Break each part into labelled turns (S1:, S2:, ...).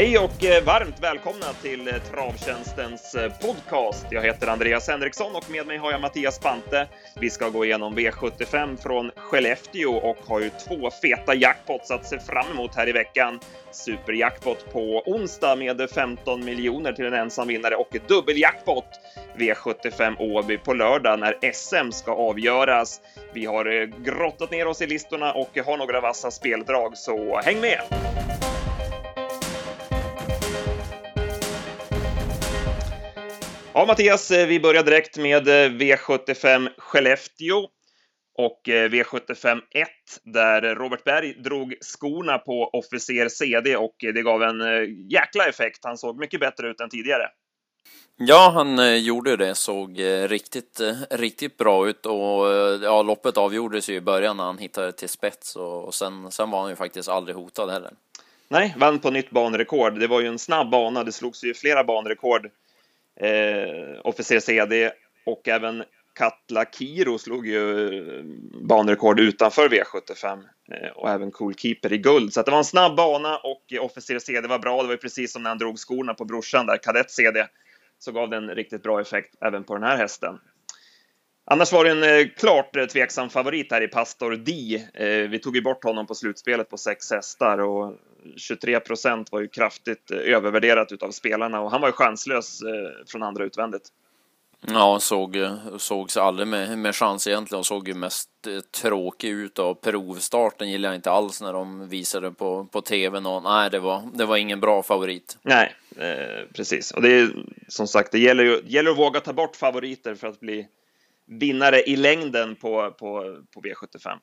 S1: Hej och eh, varmt välkomna till eh, Travtjänstens eh, podcast. Jag heter Andreas Henriksson och med mig har jag Mattias Pante. Vi ska gå igenom V75 från Skellefteå och har ju två feta jackpots att se fram emot här i veckan. Superjackpot på onsdag med 15 miljoner till en ensam vinnare och dubbeljackpot V75 Åby på lördag när SM ska avgöras. Vi har grottat ner oss i listorna och har några vassa speldrag, så häng med! Ja, Mattias, eh, vi börjar direkt med eh, V75 Skellefteå och eh, V75 1 där Robert Berg drog skorna på officer CD och det gav en jäkla effekt. Han såg mycket bättre ut än tidigare.
S2: Ja, han gjorde det. Såg riktigt, riktigt bra ut och ja, loppet avgjordes ju i början när han hittade till spets och sen, sen var han ju faktiskt aldrig hotad heller.
S1: Nej, vann på nytt banrekord. Det var ju en snabb bana. Det slogs ju flera banrekord eh, officer CD och även Katla Kiro slog ju eh, banrekord utanför V75 eh, och även Cool Keeper i guld. Så det var en snabb bana och officer CD var bra. Det var precis som när han drog skorna på brorsan där, kadett CD, så gav det en riktigt bra effekt även på den här hästen. Annars var det en eh, klart eh, tveksam favorit här i Pastor D. Eh, vi tog ju bort honom på slutspelet på sex hästar och 23 procent var ju kraftigt övervärderat utav spelarna och han var ju chanslös från andra utvändigt.
S2: Ja, såg, sågs aldrig med, med chans egentligen och såg ju mest tråkig ut och provstarten gillar jag inte alls när de visade på, på tvn och nej, det var, det var ingen bra favorit.
S1: Nej, precis. Och det är som sagt, det gäller ju gäller att våga ta bort favoriter för att bli vinnare i längden på, på, på V75.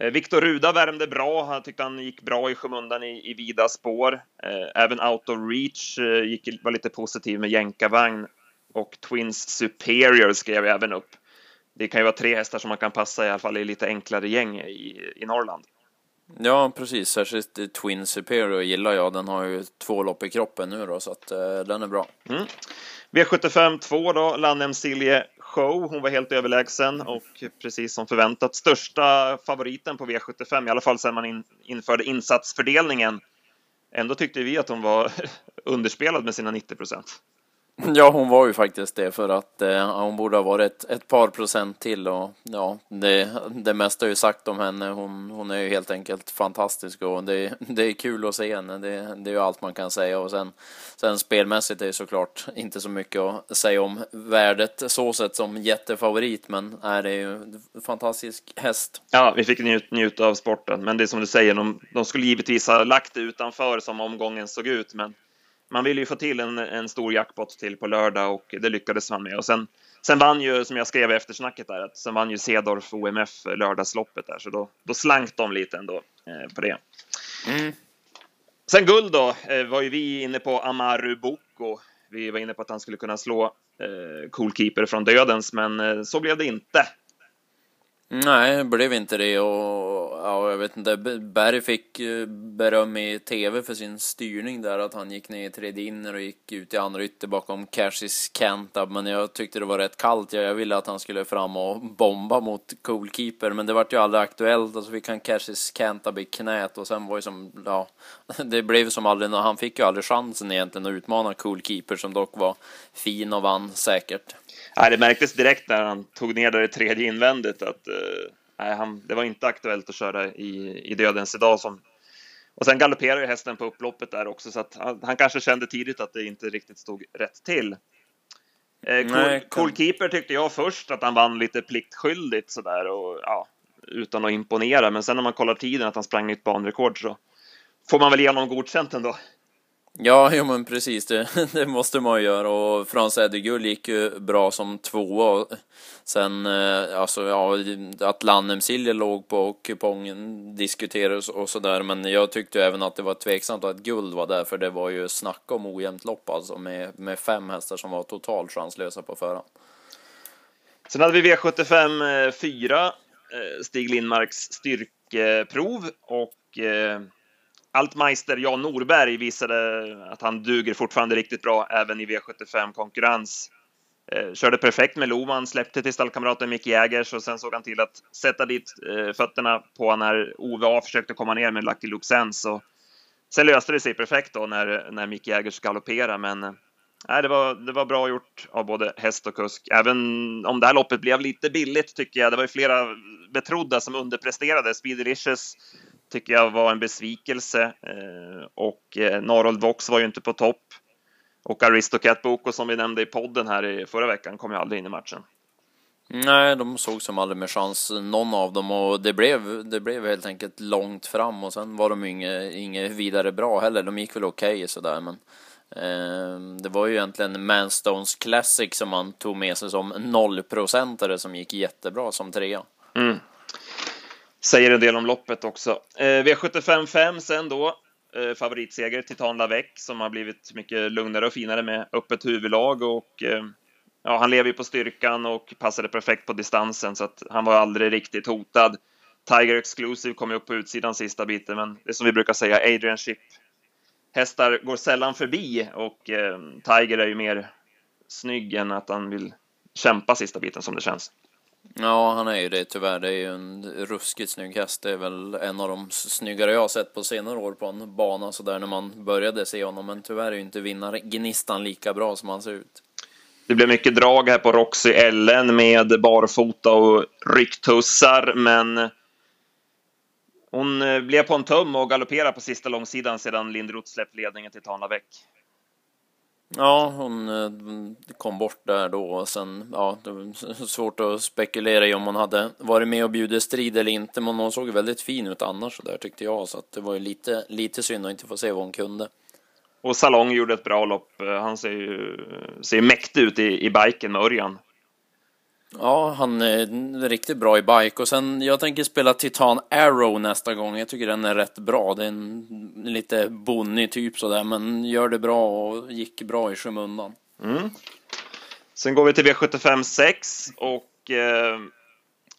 S1: Eh, Viktor Ruda värmde bra. Han tyckte han gick bra i skymundan i, i vida spår. Eh, även Out of Reach eh, gick, var lite positiv med jänkarvagn och Twins Superior skrev jag även upp. Det kan ju vara tre hästar som man kan passa i alla fall i lite enklare gäng i, i Norrland.
S2: Ja, precis. Särskilt Twin Superior gillar jag. Den har ju två lopp i kroppen nu då, så att uh, den är bra. Mm.
S1: V75 2 då, Lannem Silje show. Hon var helt överlägsen och precis som förväntat största favoriten på V75, i alla fall sedan man in, införde insatsfördelningen. Ändå tyckte vi att hon var underspelad med sina 90 procent.
S2: Ja, hon var ju faktiskt det för att eh, hon borde ha varit ett, ett, par procent till och ja, det, det mesta är ju sagt om henne. Hon, hon är ju helt enkelt fantastisk och det, det är kul att se henne. Det, det är ju allt man kan säga och sen, sen spelmässigt är det såklart inte så mycket att säga om värdet så sett som jättefavorit, men är det är ju en fantastisk häst.
S1: Ja, vi fick njut, njuta av sporten, men det är som du säger, de, de skulle givetvis ha lagt det utanför som omgången såg ut, men man ville ju få till en, en stor jackpot till på lördag och det lyckades man med. Och sen, sen vann ju, som jag skrev i eftersnacket där, att sen vann ju Cedorf OMF lördagsloppet där, så då, då slank de lite ändå eh, på det. Mm. Sen guld då, eh, var ju vi inne på Amaru Boko. Vi var inne på att han skulle kunna slå eh, Cool Keeper från dödens, men eh, så blev det inte.
S2: Nej, det blev inte det och ja, jag vet inte. Berg fick eh, beröm i tv för sin styrning där, att han gick ner i tredje inner och gick ut i andra ytter bakom Cassis Kenta, Men jag tyckte det var rätt kallt. Jag ville att han skulle fram och bomba mot Coolkeeper, men det vart ju aldrig aktuellt. Och så fick han Cassis Kenta i knät och sen var ju som, ja, det blev som aldrig, han fick ju aldrig chansen egentligen att utmana Coolkeeper som dock var fin och vann säkert.
S1: Nej, det märktes direkt när han tog ner det tredje invändigt att uh, nej, han, det var inte aktuellt att köra i, i dödens idag. Som, och sen galopperade ju hästen på upploppet där också, så att han, han kanske kände tidigt att det inte riktigt stod rätt till. Eh, cool, cool, Keeper tyckte jag först att han vann lite pliktskyldigt sådär och ja, utan att imponera. Men sen när man kollar tiden att han sprang nytt banrekord så får man väl ge honom godkänt ändå.
S2: Ja, jo, men precis, det, det måste man ju göra och Frans Edigull gick ju bra som tvåa. Sen, eh, alltså, ja, att Lannemsilje låg på kupongen diskuterades och sådär, men jag tyckte även att det var tveksamt att guld var där, för det var ju snacka om ojämnt lopp alltså med, med fem hästar som var totalt chanslösa på förhand.
S1: Sen hade vi V75 4, eh, eh, Stig Lindmarks styrkeprov och Altmeister Jan Norberg visade att han duger fortfarande riktigt bra även i V75-konkurrens. Eh, körde perfekt med Loman, släppte till stallkamraten Mick Jägers och sen såg han till att sätta dit eh, fötterna på när Ove A försökte komma ner med Lucky Luke Sense och sen löste det sig perfekt då när, när Mick Jägers galopperade, men nej, det, var, det var bra gjort av både häst och kusk. Även om det här loppet blev lite billigt tycker jag. Det var ju flera betrodda som underpresterade. Speedelicious tycker jag var en besvikelse eh, och eh, Narold Vox var ju inte på topp. Och Aristocat Boko som vi nämnde i podden här i förra veckan kom ju aldrig in i matchen.
S2: Nej, de såg som aldrig med chans, någon av dem, och det blev, det blev helt enkelt långt fram och sen var de inget, inget vidare bra heller. De gick väl okej okay, sådär, men eh, det var ju egentligen Manstones Classic som man tog med sig som nollprocentare som gick jättebra som trea.
S1: Mm. Säger en del om loppet också. Eh, V75 5 sen då, eh, favoritseger Titan Lavec som har blivit mycket lugnare och finare med öppet huvudlag och eh, ja, han lever ju på styrkan och passade perfekt på distansen så att han var aldrig riktigt hotad. Tiger Exclusive kom ju upp på utsidan sista biten, men det är som vi brukar säga, Adrian Ship. Hästar går sällan förbi och eh, Tiger är ju mer snygg än att han vill kämpa sista biten som det känns.
S2: Ja, han är ju det tyvärr. Det är ju en ruskigt snygg häst. Det är väl en av de snyggare jag har sett på senare år på en bana så där när man började se honom. Men tyvärr är ju inte vinnargnistan lika bra som han ser ut.
S1: Det blev mycket drag här på Roxy Ellen med barfota och rycktussar, men hon eh, blev på en tum och galopperade på sista långsidan sedan Lindroth släppt ledningen till Tanlaväck.
S2: Ja, hon eh, kom bort där då och sen, ja, det var svårt att spekulera i om hon hade varit med och bjudit strid eller inte, men hon såg väldigt fin ut annars där tyckte jag, så att det var ju lite, lite synd att inte få se vad hon kunde.
S1: Och Salong gjorde ett bra lopp. Eh, han ser ju ser mäktig ut i, i biken med Örjan.
S2: Ja, han är riktigt bra i bike och sen jag tänker spela Titan Arrow nästa gång. Jag tycker den är rätt bra. Det är en lite bonnig typ sådär, men gör det bra och gick bra i skymundan.
S1: Mm. Sen går vi till V75 6 och eh,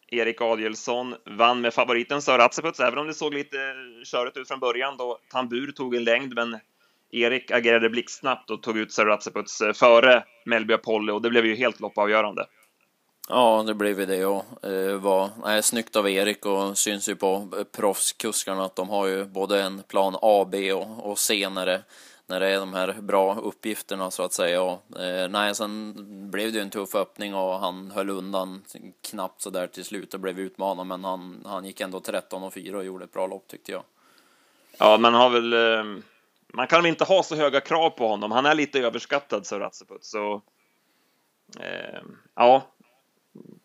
S1: Erik Adielsson vann med favoriten Sir Atseputs, även om det såg lite körigt ut från början då Tambur tog en längd, men Erik agerade blixtsnabbt och tog ut Sir Atseputs eh, före Melby Apollo och det blev ju helt loppavgörande.
S2: Ja, det blev ju det och eh, var nej, snyggt av Erik och syns ju på eh, proffskuskarna att de har ju både en plan A, B och, och C när det, när det är de här bra uppgifterna så att säga. Och, eh, nej, sen blev det ju en tuff öppning och han höll undan knappt så där till slut och blev utmanad, men han, han gick ändå 13 och 4 och gjorde ett bra lopp tyckte jag.
S1: Ja, man har väl. Eh, man kan väl inte ha så höga krav på honom. Han är lite överskattad, så Ratseput, så. Eh, ja,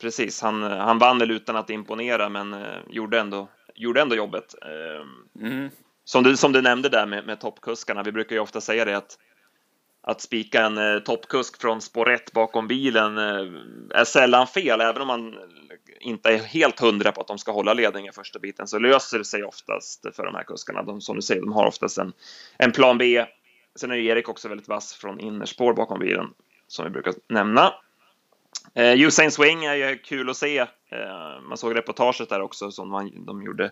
S1: precis, han, han vann väl utan att imponera, men eh, gjorde, ändå, gjorde ändå jobbet. Eh, mm. som, du, som du nämnde där med, med toppkuskarna, vi brukar ju ofta säga det att att spika en eh, toppkusk från spår 1 bakom bilen eh, är sällan fel, även om man inte är helt hundra på att de ska hålla ledningen första biten så löser det sig oftast för de här kuskarna. De, som du säger, de har oftast en, en plan B. Sen är Erik också väldigt vass från innerspår bakom bilen, som vi brukar nämna. Eh, Usain Swing är ju kul att se. Eh, man såg reportaget där också som man, de gjorde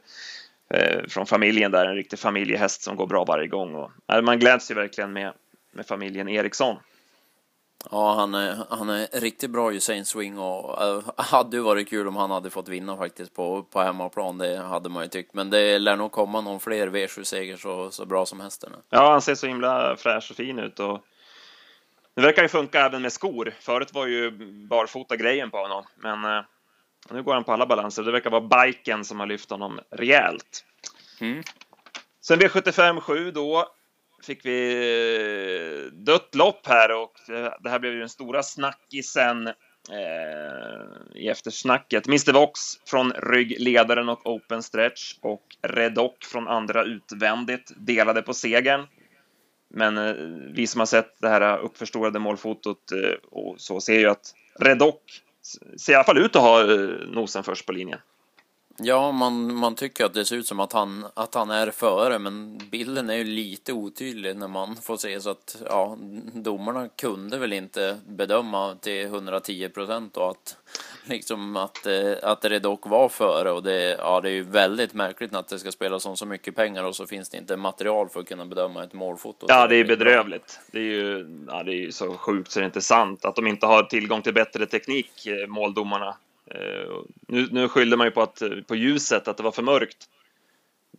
S1: eh, från familjen där, en riktig familjehäst som går bra varje gång. Och, eh, man gläds ju verkligen med, med familjen Eriksson.
S2: Ja, han är, han är riktigt bra Usain Swing och äh, hade ju varit kul om han hade fått vinna faktiskt på, på hemmaplan. Det hade man ju tyckt. Men det lär nog komma någon fler V7-seger så, så bra som hästen.
S1: Ja, han ser så himla fräsch och fin ut och det verkar ju funka även med skor. Förut var ju barfota grejen på honom, men eh, nu går han på alla balanser. Det verkar vara biken som har lyft honom rejält. Mm. Sen V75 7 då fick vi dött lopp här och det här blev ju den stora snackisen eh, i eftersnacket. Mr Vox från ryggledaren och open stretch och Redock från andra utvändigt delade på segern. Men eh, vi som har sett det här uppförstorade målfotot eh, och så ser ju att Redock ser i alla fall ut att ha eh, nosen först på linjen.
S2: Ja, man, man tycker att det ser ut som att han, att han är före, men bilden är ju lite otydlig när man får se så att ja, domarna kunde väl inte bedöma till 110 procent och att liksom att, eh, att det dock var före och det, ja, det är ju väldigt märkligt att det ska spelas om så mycket pengar och så finns det inte material för att kunna bedöma ett målfoto.
S1: Ja, det är bedrövligt. Det är ju ja, det är så sjukt så det är inte sant att de inte har tillgång till bättre teknik, eh, måldomarna. Eh, nu, nu skyllde man ju på, att, på ljuset, att det var för mörkt.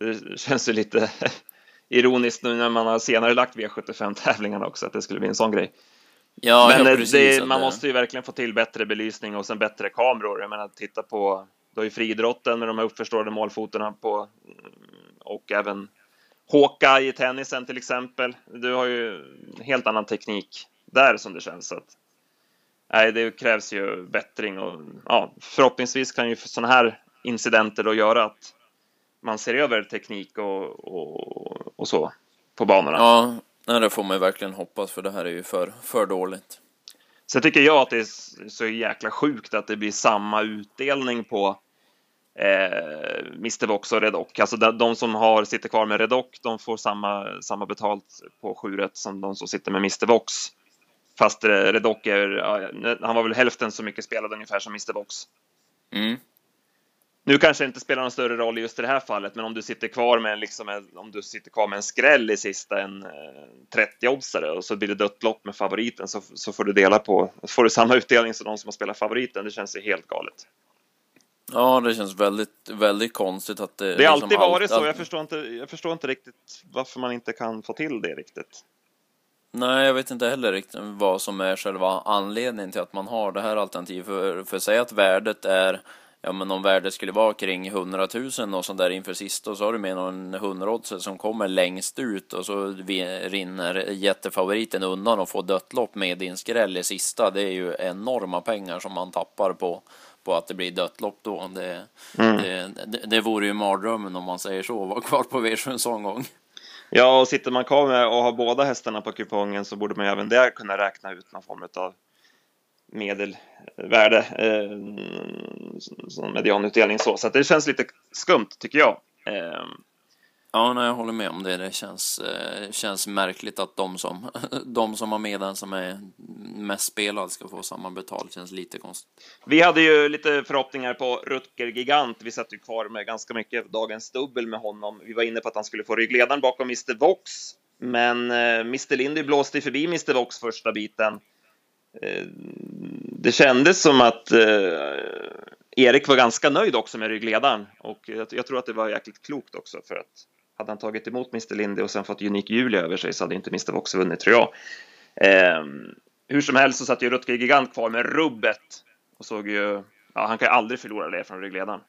S1: Det känns ju lite ironiskt nu när man har senare lagt V75-tävlingarna också, att det skulle bli en sån grej.
S2: Ja,
S1: Men
S2: ja,
S1: eh,
S2: precis,
S1: det, man
S2: det-
S1: måste ju verkligen få till bättre belysning och sen bättre kameror. Jag menar, titta på, har ju friidrotten med de här uppförstorade målfotorna på och även Hawkeye i tennisen till exempel. Du har ju en helt annan teknik där som det känns. Att, nej, det krävs ju bättring och ja, förhoppningsvis kan ju sådana här incidenter då göra att man ser över teknik och, och, och så på banorna.
S2: Ja, nej, det får man ju verkligen hoppas för det här är ju för, för dåligt.
S1: Så tycker jag att det är så jäkla sjukt att det blir samma utdelning på eh, Mr Vox och Redock. Alltså de, som har, sitter kvar med Redock, de får samma, samma betalt på 7 som de som sitter med Mr Vox. Fast eh, Redock är, han var väl hälften så mycket spelad ungefär som Mr Vox.
S2: Mm.
S1: Nu kanske det inte spelar någon större roll just i det här fallet, men om du sitter kvar med, en, liksom en, om du sitter kvar med en skräll i sista, en eh, 30-oddsare, och så blir det dött lopp med favoriten, så, så får du dela på, får du samma utdelning som de som har spelat favoriten. Det känns ju helt galet.
S2: Ja, det känns väldigt, väldigt konstigt att det...
S1: Det har
S2: liksom
S1: alltid varit
S2: allt-
S1: så. Jag förstår, inte, jag förstår inte riktigt varför man inte kan få till det riktigt.
S2: Nej, jag vet inte heller riktigt vad som är själva anledningen till att man har det här alternativet. För, för säg att värdet är, ja men om värdet skulle vara kring 100 000 och sånt där inför sista, och så har du med någon 100 som kommer längst ut och så rinner jättefavoriten undan och får dött lopp med din skräll i sista. Det är ju enorma pengar som man tappar på, på att det blir dött lopp då. Det, det, det, det vore ju mardrömmen om man säger så, vara kvar på V7 en sån gång.
S1: Ja, och sitter man kvar med och har båda hästarna på kupongen så borde man ju även där kunna räkna ut någon form av medelvärde eh, som medianutdelning så. Så det känns lite skumt tycker jag. Eh,
S2: Ja, nej, jag håller med om det. Det känns, eh, känns märkligt att de som, de som har med den som är mest spelad ska få samma betalt. Känns lite konstigt.
S1: vi hade ju lite förhoppningar på Rutger Gigant. Vi satt ju kvar med ganska mycket dagens dubbel med honom. Vi var inne på att han skulle få ryggledaren bakom Mr Vox, men Mr Lindy blåste förbi Mr Vox första biten. Eh, det kändes som att eh, Erik var ganska nöjd också med ryggledaren och jag, jag tror att det var jäkligt klokt också för att hade han tagit emot Mr Lindy och sen fått Unik Julia över sig så hade inte Mr Vox vunnit tror jag. Eh, hur som helst så satt ju Rutger Gigant kvar med rubbet och såg ju, ja, han kan ju aldrig förlora det från ryggledaren.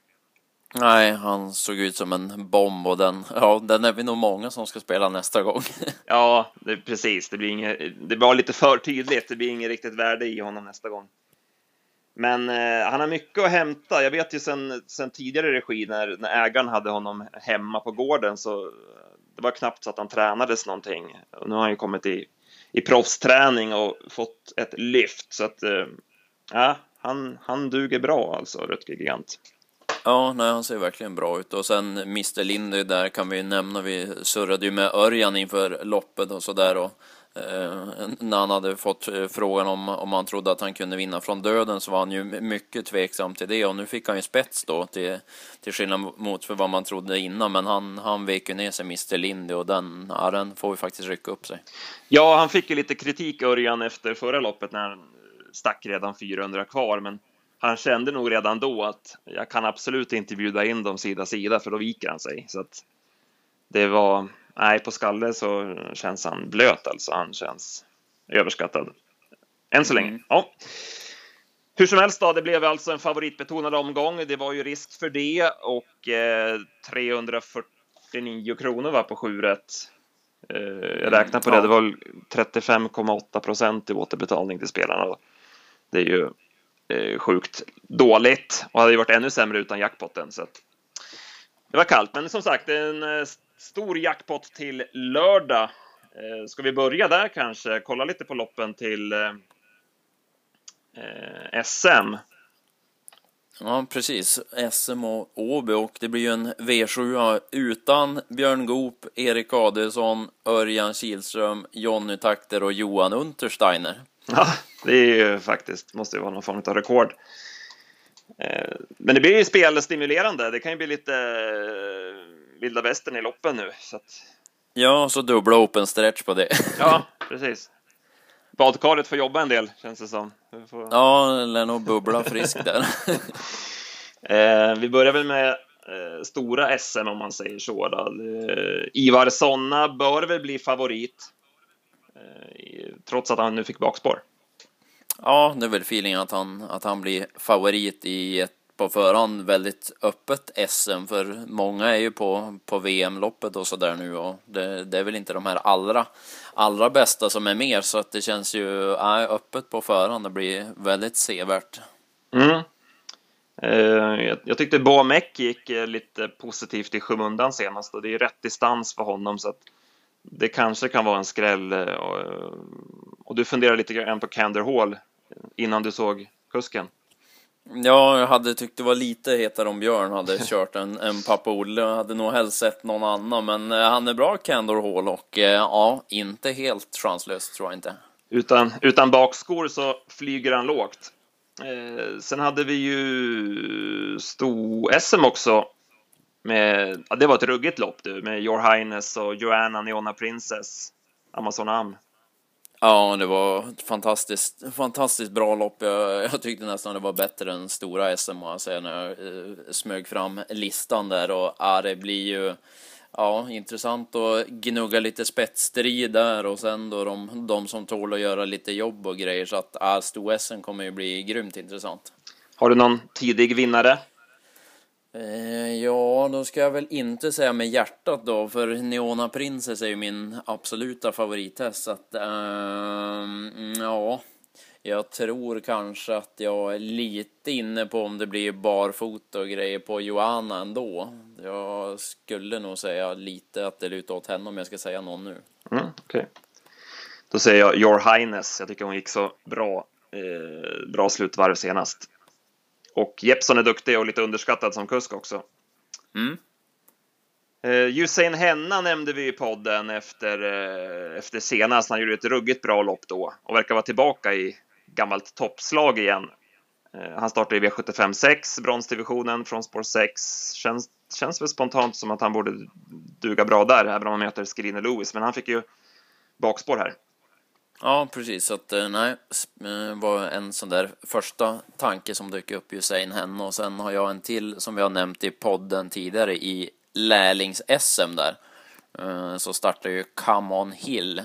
S2: Nej, han såg ut som en bomb och den, ja, den är vi nog många som ska spela nästa gång.
S1: Ja, det, precis. Det, blir inget, det var lite för tydligt. Det blir inget riktigt värde i honom nästa gång. Men eh, han har mycket att hämta. Jag vet ju sen, sen tidigare regi när, när ägaren hade honom hemma på gården så eh, det var knappt så att han tränades någonting. Och nu har han ju kommit i, i proffsträning och fått ett lyft. Så att, eh, ja, han, han duger bra alltså, Rutger Gigant.
S2: Ja, nej, han ser verkligen bra ut. Och sen Mr Lindy där kan vi ju nämna, vi surrade ju med Örjan inför loppet och sådär och eh, när han hade fått eh, frågan om, om han trodde att han kunde vinna från döden så var han ju mycket tveksam till det och nu fick han ju spets då till, till skillnad mot för vad man trodde innan men han, han vek ju ner sig Mr Lindy och den, ja, den får ju faktiskt rycka upp sig.
S1: Ja, han fick ju lite kritik Örjan efter förra loppet när han stack redan 400 kvar, men han kände nog redan då att jag kan absolut inte bjuda in dem sida sida för då viker han sig. Så att det var, nej, på skalle så känns han blöt alltså. Han känns överskattad. Än så länge.
S2: Mm.
S1: Ja. Hur som helst då, det blev alltså en favoritbetonad omgång. Det var ju risk för det och eh, 349 kronor var på 7 rätt. Eh, jag räknar på det,
S2: ja.
S1: det var väl 35,8 procent i återbetalning till spelarna. Det är ju eh, sjukt dåligt och hade ju varit ännu sämre utan jackpotten. Så att det var kallt, men som sagt, en eh, stor jackpot till lördag. Eh, ska vi börja där kanske? Kolla lite på loppen till eh, eh, SM.
S2: Ja, precis. SM och Åby och det blir ju en V7 utan Björn Goop, Erik Adelsson, Örjan Kihlström, Jonny Takter och Johan Untersteiner.
S1: Ja, det är ju faktiskt, måste ju vara någon form av rekord. Eh, Men det blir ju spelstimulerande. Det kan ju bli lite eh, vilda västern i loppen nu. Så att,
S2: Ja, så dubbla open stretch på det.
S1: ja, precis. Badkaret får jobba en del, känns det som. Får-
S2: Ja, lär nog bubbla frisk där.
S1: Eh, vi börjar väl med eh, stora SM om man säger så. Då. Eh, Ivar Sonna bör väl bli favorit, trots att han nu fick bakspår.
S2: Ja, det är väl feelingen att han, att han blir favorit i ett på förhand väldigt öppet SM för många är ju på, på VM-loppet och så där nu och det, det, är väl inte de här allra, allra bästa som är med så att det känns ju äh, öppet på förhand. Det blir väldigt sevärt.
S1: Mm. Eh, jag, jag tyckte Boamek gick eh, lite positivt i skymundan senast och det är rätt distans för honom så att det kanske kan vara en skräll. Eh, och, och du funderar lite grann på Kander Hall innan du såg kusken.
S2: Ja, jag hade tyckt det var lite hetare om Björn hade kört en, en pappa Olle. Jag hade nog helst sett någon annan, men eh, han är bra Candor Hall och eh, ja, inte helt chanslös tror jag inte.
S1: Utan, utan bakskor så flyger han lågt. Eh, sen hade vi ju sto-SM också. Med, ja, det var ett ruggigt lopp du, med Your Highness och Joanna Neona Princess, Amazon Am.
S2: Ja, det var ett fantastiskt, fantastiskt bra lopp. Jag, jag tyckte nästan det var bättre än stora SM, säga, när jag eh, smög fram listan där. Och ja, det blir ju ja, intressant att gnugga lite spetsstrid där och sen då de, de som tål att göra lite jobb och grejer. Så att ja, stor-SM kommer ju bli grymt intressant.
S1: Har du någon tidig vinnare?
S2: Eh, ja, då ska jag väl inte säga med hjärtat då, för Neona Princess är ju min absoluta favorithäst. Så att, uh, ja, jag tror kanske att jag är lite inne på om det blir barfota och grejer på Joanna ändå. Jag skulle nog säga lite att det lutar åt henne om jag ska säga någon nu.
S1: Mm, okay. Då säger jag Your Highness. Jag tycker hon gick så bra, eh, bra slutvarv senast. Och Jeppson är duktig och lite underskattad som kusk också. Mm. Uh, Usain Henna nämnde vi i podden efter, uh, efter senast. Han gjorde ett ruggigt bra lopp då och verkar vara tillbaka i gammalt toppslag igen. Uh, han startade i V75 6, bronsdivisionen från spår 6. Känns, känns väl spontant som att han borde duga bra där, även om han möter Skrine Lewis. Men han fick ju bakspår här.
S2: Ja, precis. Så att, eh, nej, eh, var en sån där första tanke som dök upp ju Sein henne och sen har jag en till som vi har nämnt i podden tidigare i lärlings-SM där. Eh, så startar ju Come On Hill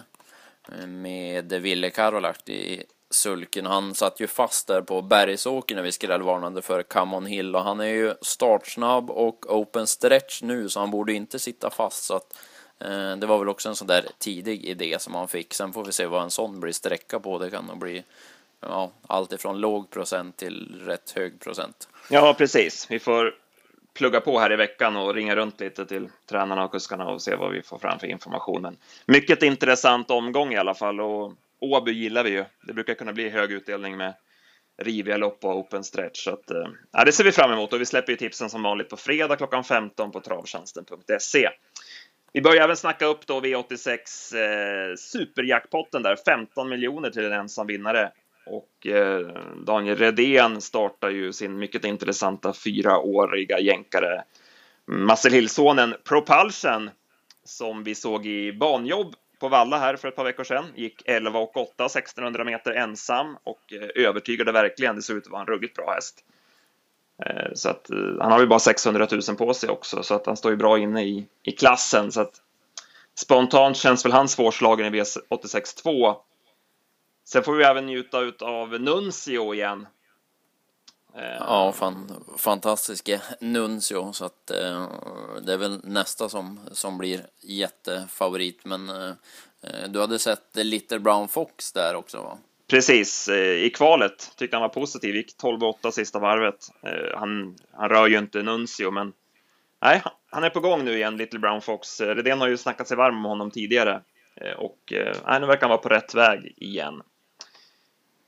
S2: med Ville Karolak i sulken. Han satt ju fast där på Bergsåker när vi skrällvarnade för Come On Hill och han är ju startsnabb och open stretch nu så han borde inte sitta fast så att Eh, det var väl också en sån där tidig idé som man fick. Sen får vi se vad en sån blir sträcka på. Det kan nog bli ja, allt ifrån låg procent till rätt hög procent.
S1: Ja, precis. Vi får plugga på här i veckan och ringa runt lite till tränarna och kuskarna och se vad vi får fram för information. Men mycket intressant omgång i alla fall och Åby gillar vi ju. Det brukar kunna bli hög utdelning med riviga lopp och open stretch. Så att, eh, ja, det ser vi fram emot och vi släpper ju tipsen som vanligt på fredag klockan 15 på travtjänsten.se. Vi börjar även snacka upp då V86 eh, superjackpotten där, 15 miljoner till en ensam vinnare. Och eh, Daniel Redén startar ju sin mycket intressanta fyraåriga jänkare Marcel Hillsonen Propulsion som vi såg i banjobb på Valla här för ett par veckor sedan. Gick 11 och 8, 1600 meter ensam och eh, övertygade verkligen. Det såg ut att vara en ruggigt bra häst. Eh, så att eh, han har ju bara 600 000 på sig också, så att han står ju bra inne i, i klassen. Så att spontant känns väl han svårslagen i V86 2. Sen får vi även njuta av Nuncio igen.
S2: Eh, ja, fan, fantastiske Nuncio, så att eh, det är väl nästa som, som blir jättefavorit. Men eh, du hade sett Little Brown Fox där också va?
S1: Precis, eh, i kvalet tyckte han var positiv, gick 12-8 sista varvet. Eh, han, han rör ju inte Nuncio, men nej, han är på gång nu igen, Little Brown Fox. Eh, Redén har ju snackat sig varm om honom tidigare och nej, nu verkar han vara på rätt väg igen.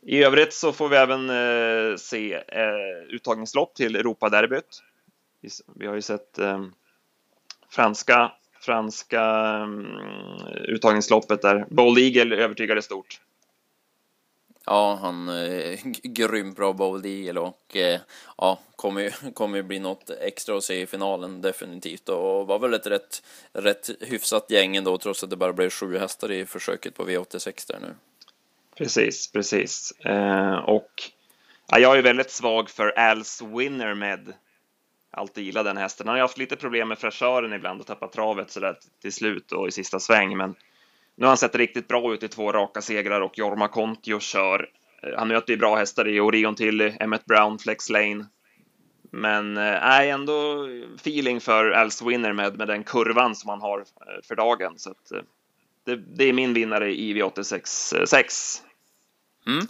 S1: I övrigt så får vi även se uttagningslopp till Europaderbyt. Vi har ju sett franska, franska mm, uttagningsloppet där Bold Eagle övertygade stort.
S2: Ja, han är eh, grymt bra Bold Eagle och eh, ja, kommer ju, kommer ju bli något extra att se i finalen definitivt och var väl ett rätt, rätt hyfsat gäng ändå trots att det bara blev sju hästar i försöket på V86 där nu.
S1: Precis, precis. Eh, och ja, jag är väldigt svag för Als Winner med alltid gillat den hästen. Han har ju haft lite problem med fräschören ibland och tappat travet sådär till slut och i sista sväng, men nu har han sett riktigt bra ut i två raka segrar och Jorma Kontio kör. Eh, han möter ju bra hästar i Orion till Emmet Brown, Flex Lane. Men är äh, ändå feeling för Als Winner med, med den kurvan som han har för dagen. Så att, det, det, är min vinnare i V86 6. Mm.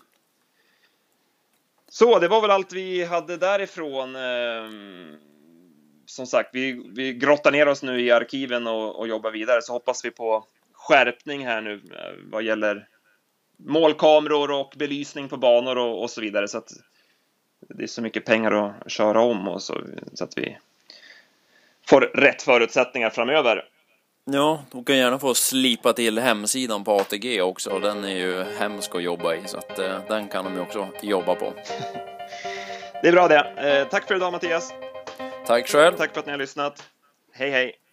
S1: Så det var väl allt vi hade därifrån. Ehm, som sagt, vi, vi grottar ner oss nu i arkiven och, och jobbar vidare, så hoppas vi på skärpning här nu eh, vad gäller målkameror och belysning på banor och, och så vidare. Så att det är så mycket pengar att köra om och så, så att vi får rätt förutsättningar framöver.
S2: Ja, de kan gärna få slipa till hemsidan på ATG också. Den är ju hemsk att jobba i, så att eh, den kan de ju också jobba på.
S1: Det är bra det. Eh, tack för idag Mattias.
S2: Tack själv.
S1: Tack för att ni har lyssnat. Hej hej.